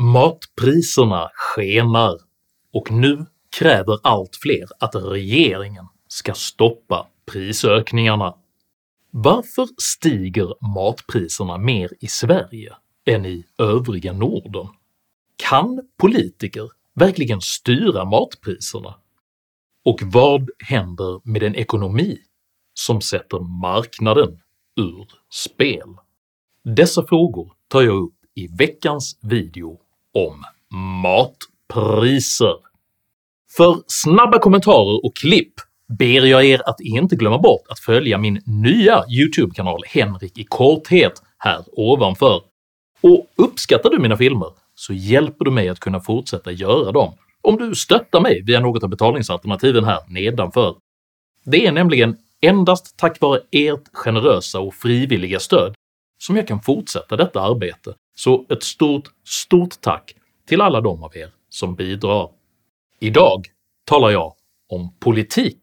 Matpriserna skenar och nu kräver allt fler att regeringen ska stoppa prisökningarna. Varför stiger matpriserna mer i Sverige än i övriga Norden? Kan politiker verkligen styra matpriserna? Och vad händer med en ekonomi som sätter marknaden ur spel? Dessa frågor tar jag upp i veckans video om matpriser. För snabba kommentarer och klipp ber jag er att inte glömma bort att följa min nya YouTube-kanal Henrik i korthet här ovanför, och uppskattar du mina filmer så hjälper du mig att kunna fortsätta göra dem om du stöttar mig via något av betalningsalternativen här nedanför. Det är nämligen endast tack vare ert generösa och frivilliga stöd som jag kan fortsätta detta arbete, så ett stort, stort tack till alla de av er som bidrar. Idag talar jag om politik,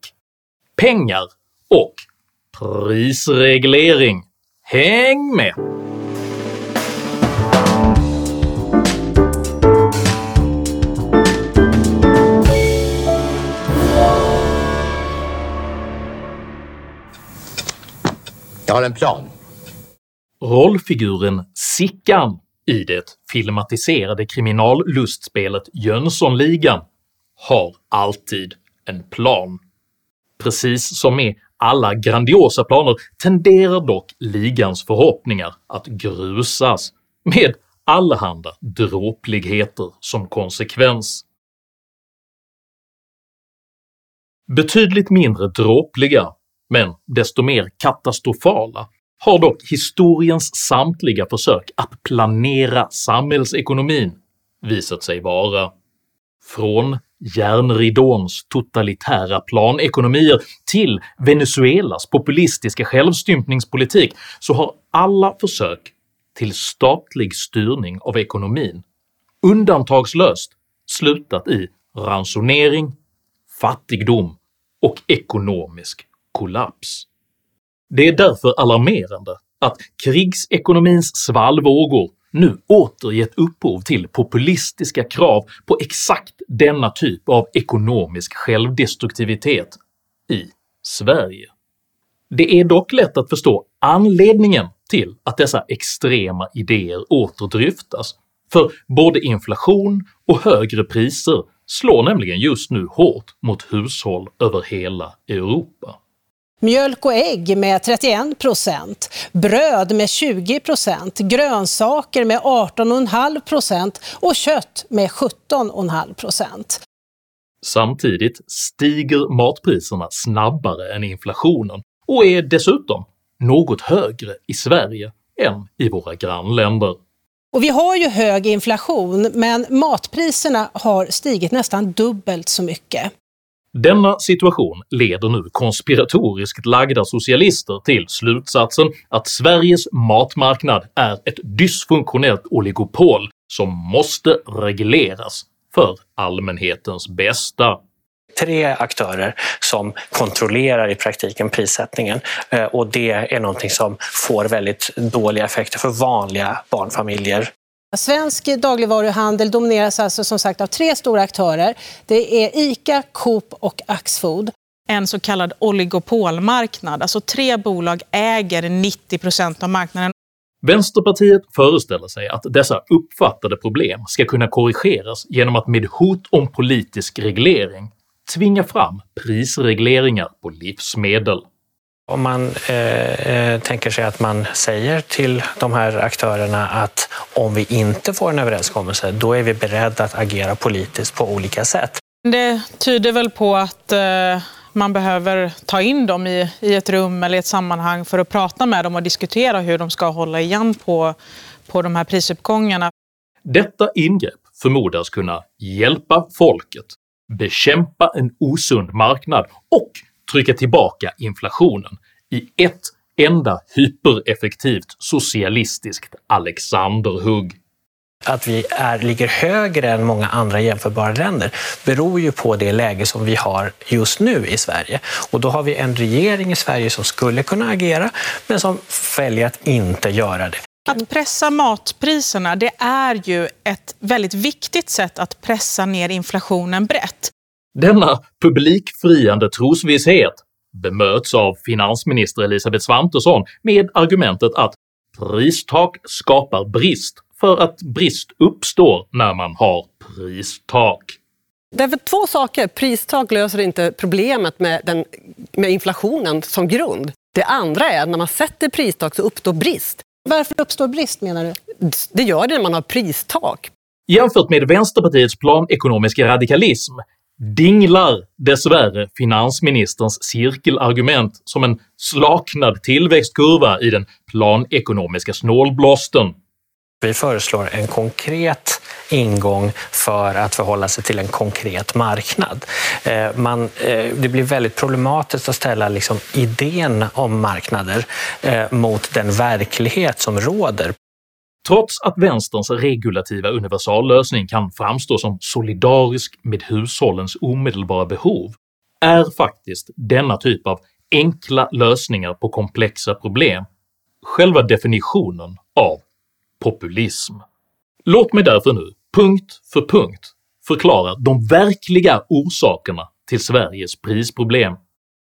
pengar och prisreglering. Häng med! Jag har en plan. Rollfiguren Sickan i det filmatiserade kriminallustspelet Jönssonligan har alltid en plan. Precis som med alla grandiosa planer tenderar dock ligans förhoppningar att grusas, med allehanda dråpligheter som konsekvens. Betydligt mindre dråpliga, men desto mer katastrofala har dock historiens samtliga försök att planera samhällsekonomin visat sig vara. Från järnridåns totalitära planekonomier till Venezuelas populistiska självstympningspolitik så har alla försök till statlig styrning av ekonomin undantagslöst slutat i ransonering, fattigdom och ekonomisk kollaps. Det är därför alarmerande att krigsekonomins svallvågor nu åter gett upphov till populistiska krav på exakt denna typ av ekonomisk självdestruktivitet i Sverige. Det är dock lätt att förstå anledningen till att dessa extrema idéer åter dryftas, för både inflation och högre priser slår nämligen just nu hårt mot hushåll över hela Europa. Mjölk och ägg med 31 procent, bröd med 20 procent, grönsaker med 18,5 procent och kött med 17,5 procent. Samtidigt stiger matpriserna snabbare än inflationen och är dessutom något högre i Sverige än i våra grannländer. Och vi har ju hög inflation, men matpriserna har stigit nästan dubbelt så mycket. Denna situation leder nu konspiratoriskt lagda socialister till slutsatsen att Sveriges matmarknad är ett dysfunktionellt oligopol som måste regleras för allmänhetens bästa tre aktörer som kontrollerar i praktiken prissättningen eh, och det är någonting som får väldigt dåliga effekter för vanliga barnfamiljer. Svensk dagligvaruhandel domineras alltså som sagt av tre stora aktörer. Det är ICA, Coop och Axfood. En så kallad oligopolmarknad, alltså tre bolag äger 90 procent av marknaden. Vänsterpartiet föreställer sig att dessa uppfattade problem ska kunna korrigeras genom att med hot om politisk reglering tvinga fram prisregleringar på livsmedel. Om man eh, eh, tänker sig att man säger till de här aktörerna att om vi inte får en överenskommelse, då är vi beredda att agera politiskt på olika sätt. Det tyder väl på att eh, man behöver ta in dem i, i ett rum eller ett sammanhang för att prata med dem och diskutera hur de ska hålla igen på, på de här prisuppgångarna. Detta ingrepp förmodas kunna hjälpa folket, bekämpa en osund marknad och trycka tillbaka inflationen i ett enda hypereffektivt socialistiskt Alexanderhugg. Att vi är, ligger högre än många andra jämförbara länder beror ju på det läge som vi har just nu i Sverige. Och då har vi en regering i Sverige som skulle kunna agera, men som väljer att inte göra det. Att pressa matpriserna det är ju ett väldigt viktigt sätt att pressa ner inflationen brett. Denna publikfriande trosvisshet bemöts av finansminister Elisabeth Svantesson med argumentet att pristak skapar brist för att brist uppstår när man har pristak. Därför två saker. Pristak löser inte problemet med, den, med inflationen som grund. Det andra är att när man sätter pristak så uppstår brist. Varför uppstår brist menar du? Det gör det när man har pristak. Jämfört med Vänsterpartiets planekonomiska radikalism dinglar dessvärre finansministerns cirkelargument som en slaknad tillväxtkurva i den planekonomiska snålblåsten. Vi föreslår en konkret ingång för att förhålla sig till en konkret marknad. Eh, man, eh, det blir väldigt problematiskt att ställa liksom idén om marknader eh, mot den verklighet som råder. Trots att vänsterns regulativa universallösning kan framstå som solidarisk med hushållens omedelbara behov är faktiskt denna typ av enkla lösningar på komplexa problem själva definitionen av populism. Låt mig därför nu, punkt för punkt, förklara de verkliga orsakerna till Sveriges prisproblem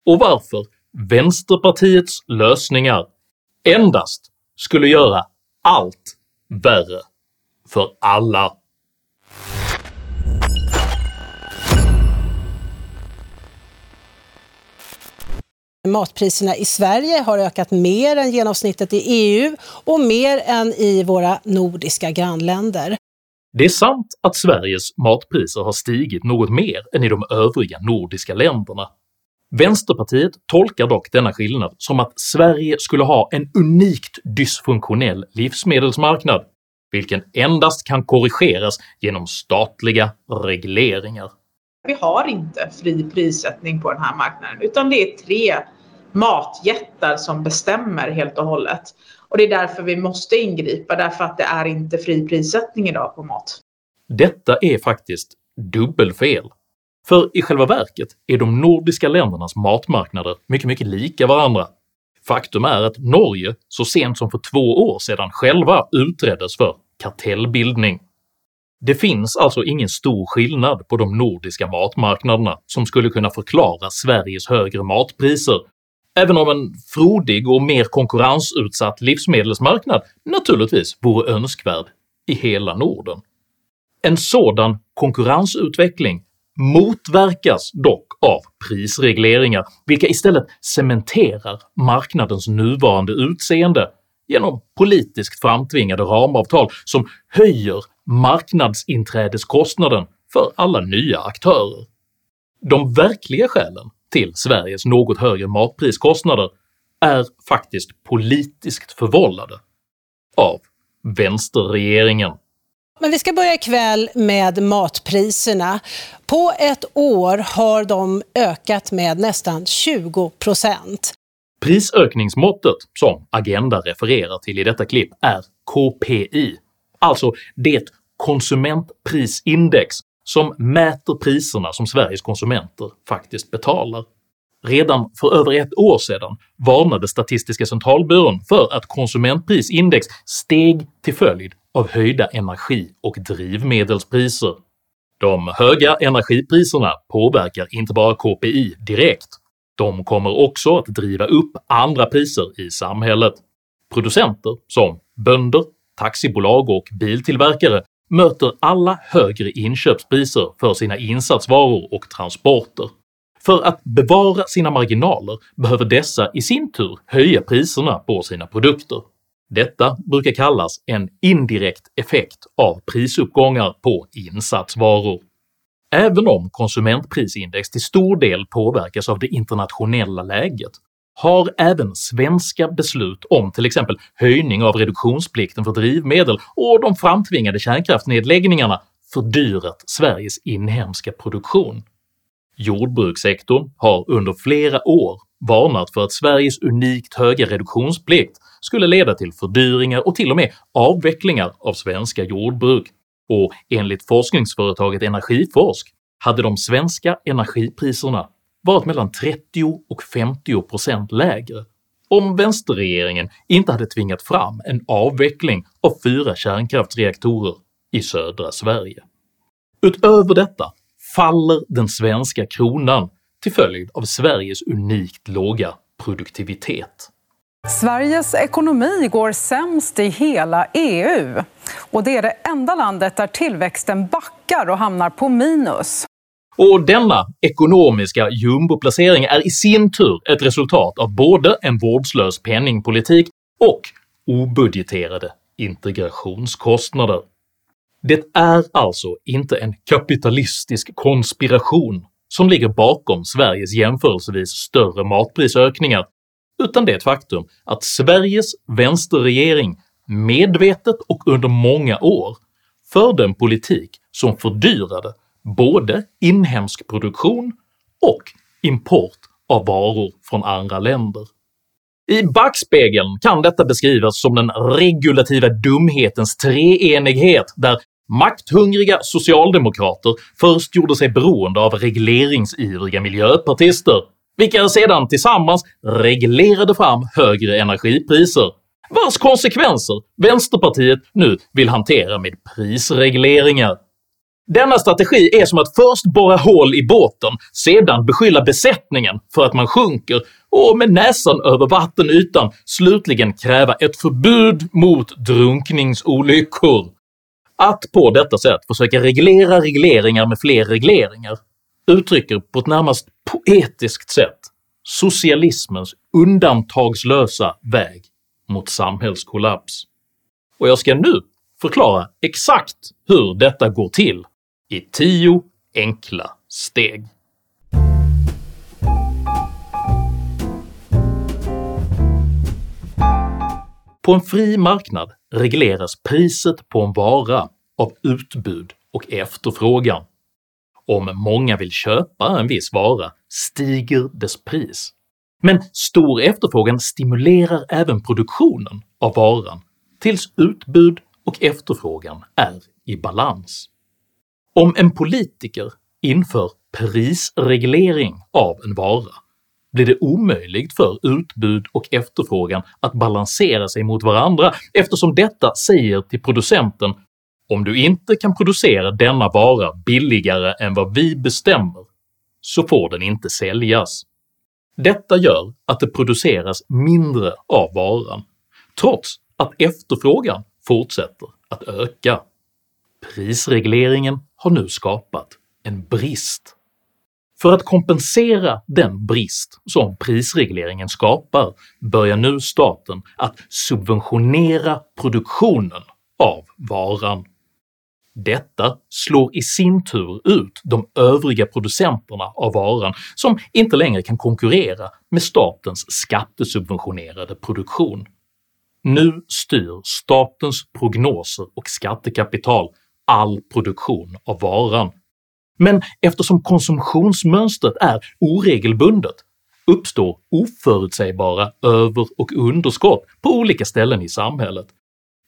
och varför vänsterpartiets lösningar endast skulle göra allt värre för alla. Matpriserna i Sverige har ökat mer än genomsnittet i EU och mer än i våra nordiska grannländer. Det är sant att Sveriges matpriser har stigit något mer än i de övriga nordiska länderna. Vänsterpartiet tolkar dock denna skillnad som att Sverige skulle ha en unikt dysfunktionell livsmedelsmarknad, vilken endast kan korrigeras genom statliga regleringar. Vi har inte fri prissättning på den här marknaden utan det är tre matjättar som bestämmer helt och hållet. Och det är därför vi måste ingripa, därför att det är inte fri prissättning idag på mat. Detta är faktiskt dubbelfel. För i själva verket är de nordiska ländernas matmarknader mycket, mycket lika varandra. Faktum är att Norge så sent som för två år sedan själva utreddes för kartellbildning. Det finns alltså ingen stor skillnad på de nordiska matmarknaderna som skulle kunna förklara Sveriges högre matpriser, även om en frodig och mer konkurrensutsatt livsmedelsmarknad naturligtvis vore önskvärd i hela Norden. En sådan konkurrensutveckling motverkas dock av prisregleringar, vilka istället cementerar marknadens nuvarande utseende genom politiskt framtvingade ramavtal som höjer marknadsinträdeskostnaden för alla nya aktörer. De verkliga skälen till Sveriges något högre matpriskostnader är faktiskt politiskt förvållade av vänsterregeringen. Men vi ska börja ikväll med matpriserna. På ett år har de ökat med nästan 20 procent. Prisökningsmåttet som Agenda refererar till i detta klipp är KPI, alltså det konsumentprisindex som mäter priserna som Sveriges konsumenter faktiskt betalar. Redan för över ett år sedan varnade Statistiska centralbyrån för att konsumentprisindex steg till följd av höjda energi och drivmedelspriser. De höga energipriserna påverkar inte bara KPI direkt, de kommer också att driva upp andra priser i samhället. Producenter som bönder, taxibolag och biltillverkare möter alla högre inköpspriser för sina insatsvaror och transporter. För att bevara sina marginaler behöver dessa i sin tur höja priserna på sina produkter. Detta brukar kallas en indirekt effekt av prisuppgångar på insatsvaror. Även om konsumentprisindex till stor del påverkas av det internationella läget har även svenska beslut om till exempel höjning av reduktionsplikten för drivmedel och de framtvingade kärnkraftsnedläggningarna fördyrat Sveriges inhemska produktion. Jordbrukssektorn har under flera år varnat för att Sveriges unikt höga reduktionsplikt skulle leda till fördyringar och till och med avvecklingar av svenska jordbruk, och enligt forskningsföretaget Energiforsk hade de svenska energipriserna varit mellan 30 och 50 procent lägre om vänsterregeringen inte hade tvingat fram en avveckling av fyra kärnkraftsreaktorer i södra Sverige. Utöver detta faller den svenska kronan till följd av Sveriges unikt låga produktivitet. Sveriges ekonomi går sämst i hela EU och det är det enda landet där tillväxten backar och hamnar på minus. Och denna ekonomiska jumboplacering är i sin tur ett resultat av både en vårdslös penningpolitik och obudgeterade integrationskostnader. Det är alltså inte en kapitalistisk konspiration som ligger bakom Sveriges jämförelsevis större matprisökningar, utan det är ett faktum att Sveriges vänsterregering medvetet och under många år förde en politik som fördyrade både inhemsk produktion och import av varor från andra länder. I backspegeln kan detta beskrivas som den regulativa dumhetens treenighet där makthungriga socialdemokrater först gjorde sig beroende av regleringsivriga miljöpartister, vilka sedan tillsammans reglerade fram högre energipriser, vars konsekvenser vänsterpartiet nu vill hantera med prisregleringar. Denna strategi är som att först borra hål i båten, sedan beskylla besättningen för att man sjunker och med näsan över vattenytan slutligen kräva ett förbud mot drunkningsolyckor. Att på detta sätt försöka reglera regleringar med fler regleringar uttrycker på ett närmast poetiskt sätt socialismens undantagslösa väg mot samhällskollaps. Och jag ska nu förklara exakt hur detta går till i 10 enkla steg. På en fri marknad regleras priset på en vara av utbud och efterfrågan. Om många vill köpa en viss vara stiger dess pris, men stor efterfrågan stimulerar även produktionen av varan tills utbud och efterfrågan är i balans. Om en politiker inför prisreglering av en vara blir det omöjligt för utbud och efterfrågan att balansera sig mot varandra eftersom detta säger till producenten “om du inte kan producera denna vara billigare än vad vi bestämmer så får den inte säljas”. Detta gör att det produceras mindre av varan, trots att efterfrågan fortsätter att öka. Prisregleringen har nu skapat en brist. För att kompensera den brist som prisregleringen skapar börjar nu staten att subventionera produktionen av varan. Detta slår i sin tur ut de övriga producenterna av varan som inte längre kan konkurrera med statens skattesubventionerade produktion. Nu styr statens prognoser och skattekapital all produktion av varan. Men eftersom konsumtionsmönstret är oregelbundet uppstår oförutsägbara över och underskott på olika ställen i samhället,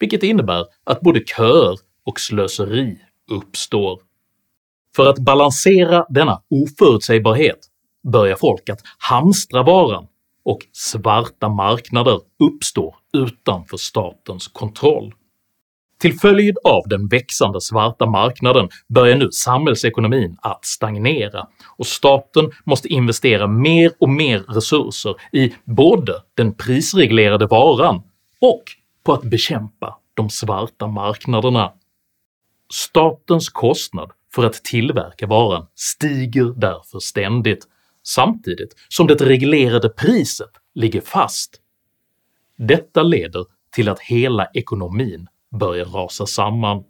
vilket innebär att både köer och slöseri uppstår. För att balansera denna oförutsägbarhet börjar folk att hamstra varan och svarta marknader uppstår utanför statens kontroll. Till följd av den växande svarta marknaden börjar nu samhällsekonomin att stagnera och staten måste investera mer och mer resurser i både den prisreglerade varan och på att bekämpa de svarta marknaderna. Statens kostnad för att tillverka varan stiger därför ständigt, samtidigt som det reglerade priset ligger fast. Detta leder till att hela ekonomin börjar rasa samman.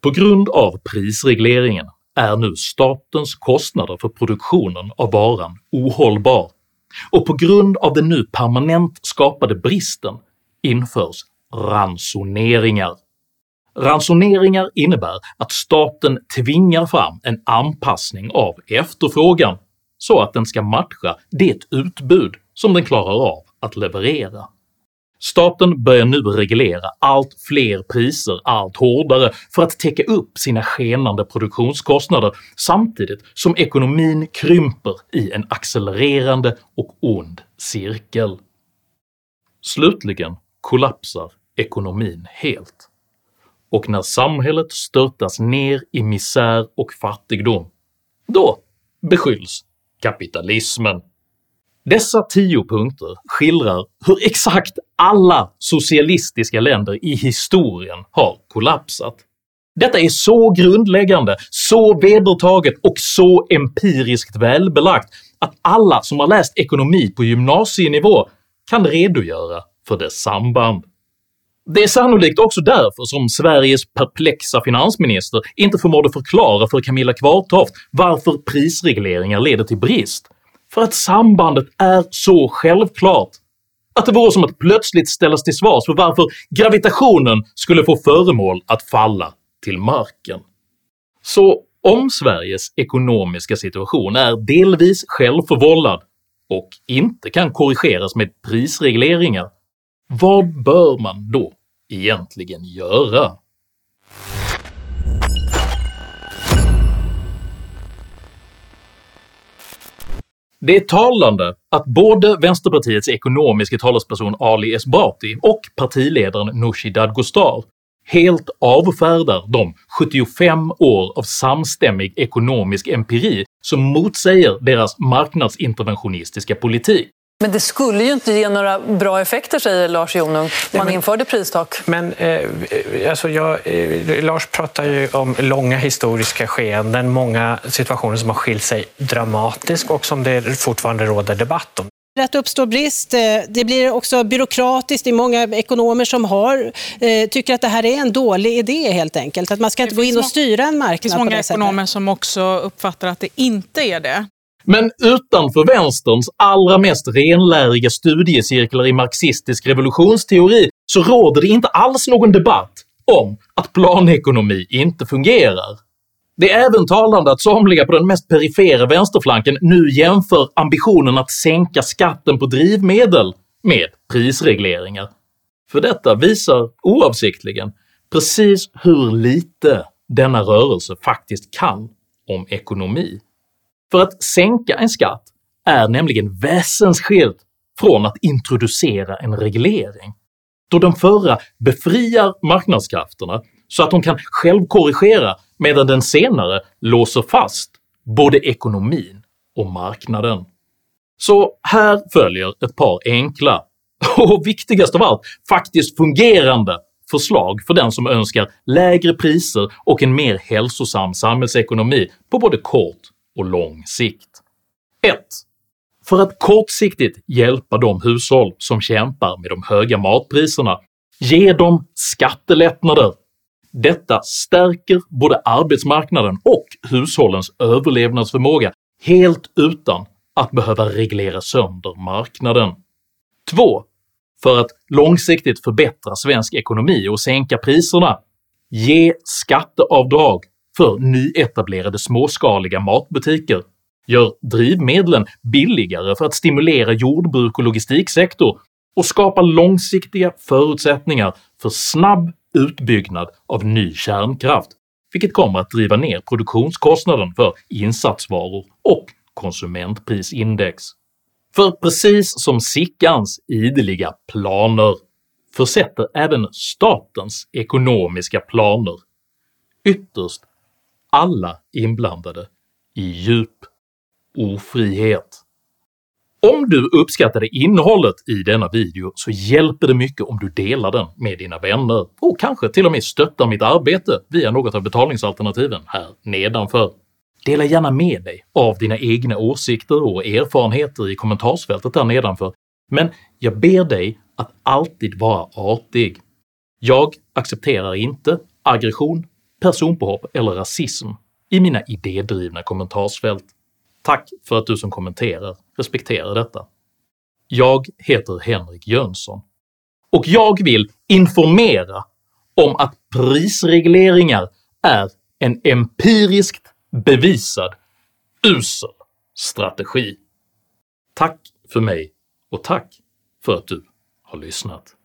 På grund av prisregleringen är nu statens kostnader för produktionen av varan ohållbar, och på grund av den nu permanent skapade bristen införs ransoneringar. Ransoneringar innebär att staten tvingar fram en anpassning av efterfrågan så att den ska matcha det utbud som den klarar av att leverera. Staten börjar nu reglera allt fler priser allt hårdare för att täcka upp sina skenande produktionskostnader samtidigt som ekonomin krymper i en accelererande och ond cirkel. Slutligen kollapsar ekonomin helt, och när samhället störtas ner i misär och fattigdom, då beskylls kapitalismen. Dessa tio punkter skildrar hur exakt alla socialistiska länder i historien har kollapsat. Detta är så grundläggande, så vedertaget och så empiriskt välbelagt att alla som har läst ekonomi på gymnasienivå kan redogöra för dess samband. Det är sannolikt också därför som Sveriges perplexa finansminister inte förmådde förklara för Camilla Kvartoft varför prisregleringar leder till brist, för att sambandet är så självklart att det vore som att plötsligt ställas till svars för varför gravitationen skulle få föremål att falla till marken. Så om Sveriges ekonomiska situation är delvis självförvållad och inte kan korrigeras med prisregleringar, vad bör man då egentligen göra? Det är talande att både Vänsterpartiets ekonomiska talesperson Ali Esbati och partiledaren Nooshi Dadgostar helt avfärdar de 75 år av samstämmig ekonomisk empiri som motsäger deras marknadsinterventionistiska politik. Men det skulle ju inte ge några bra effekter, säger Lars Jonung, om man men, införde pristak. Men eh, alltså jag, eh, Lars pratar ju om långa historiska skeenden, många situationer som har skilt sig dramatiskt och som det fortfarande råder debatt om. Att uppstår brist. Eh, det blir också byråkratiskt. Det är många ekonomer som har, eh, tycker att det här är en dålig idé helt enkelt. Att man ska inte gå in och styra en marknad Det finns många på det ekonomer som också uppfattar att det inte är det. Men utanför vänsterns allra mest renläriga studiecirklar i marxistisk revolutionsteori så råder det inte alls någon debatt om att planekonomi inte fungerar. Det är även talande att somliga på den mest perifera vänsterflanken nu jämför ambitionen att sänka skatten på drivmedel med prisregleringar, för detta visar oavsiktligen precis hur lite denna rörelse faktiskt kan om ekonomi. För att sänka en skatt är nämligen väsensskilt från att introducera en reglering, då den förra befriar marknadskrafterna så att de kan självkorrigera medan den senare låser fast både ekonomin och marknaden. Så här följer ett par enkla, och viktigast av allt, faktiskt fungerande förslag för den som önskar lägre priser och en mer hälsosam samhällsekonomi på både kort och lång sikt. 1. För att kortsiktigt hjälpa de hushåll som kämpar med de höga matpriserna, ge dem skattelättnader. Detta stärker både arbetsmarknaden och hushållens överlevnadsförmåga helt utan att behöva reglera sönder marknaden. 2. För att långsiktigt förbättra svensk ekonomi och sänka priserna, ge skatteavdrag för nyetablerade småskaliga matbutiker, gör drivmedlen billigare för att stimulera jordbruk och logistiksektor och skapa långsiktiga förutsättningar för snabb utbyggnad av ny kärnkraft, vilket kommer att driva ner produktionskostnaden för insatsvaror och konsumentprisindex. För precis som Sickans ideliga planer försätter även statens ekonomiska planer ytterst alla inblandade i djup ofrihet. Om du uppskattade innehållet i denna video så hjälper det mycket om du delar den med dina vänner och kanske till och med stöttar mitt arbete via något av betalningsalternativen här nedanför. Dela gärna med dig av dina egna åsikter och erfarenheter i kommentarsfältet där nedanför, men jag ber dig att alltid vara artig. Jag accepterar inte aggression, personpåhopp eller rasism i mina idédrivna kommentarsfält. Tack för att du som kommenterar respekterar detta. Jag heter Henrik Jönsson, och jag vill informera om att prisregleringar är en empiriskt bevisad usel strategi. Tack för mig och tack för att du har lyssnat.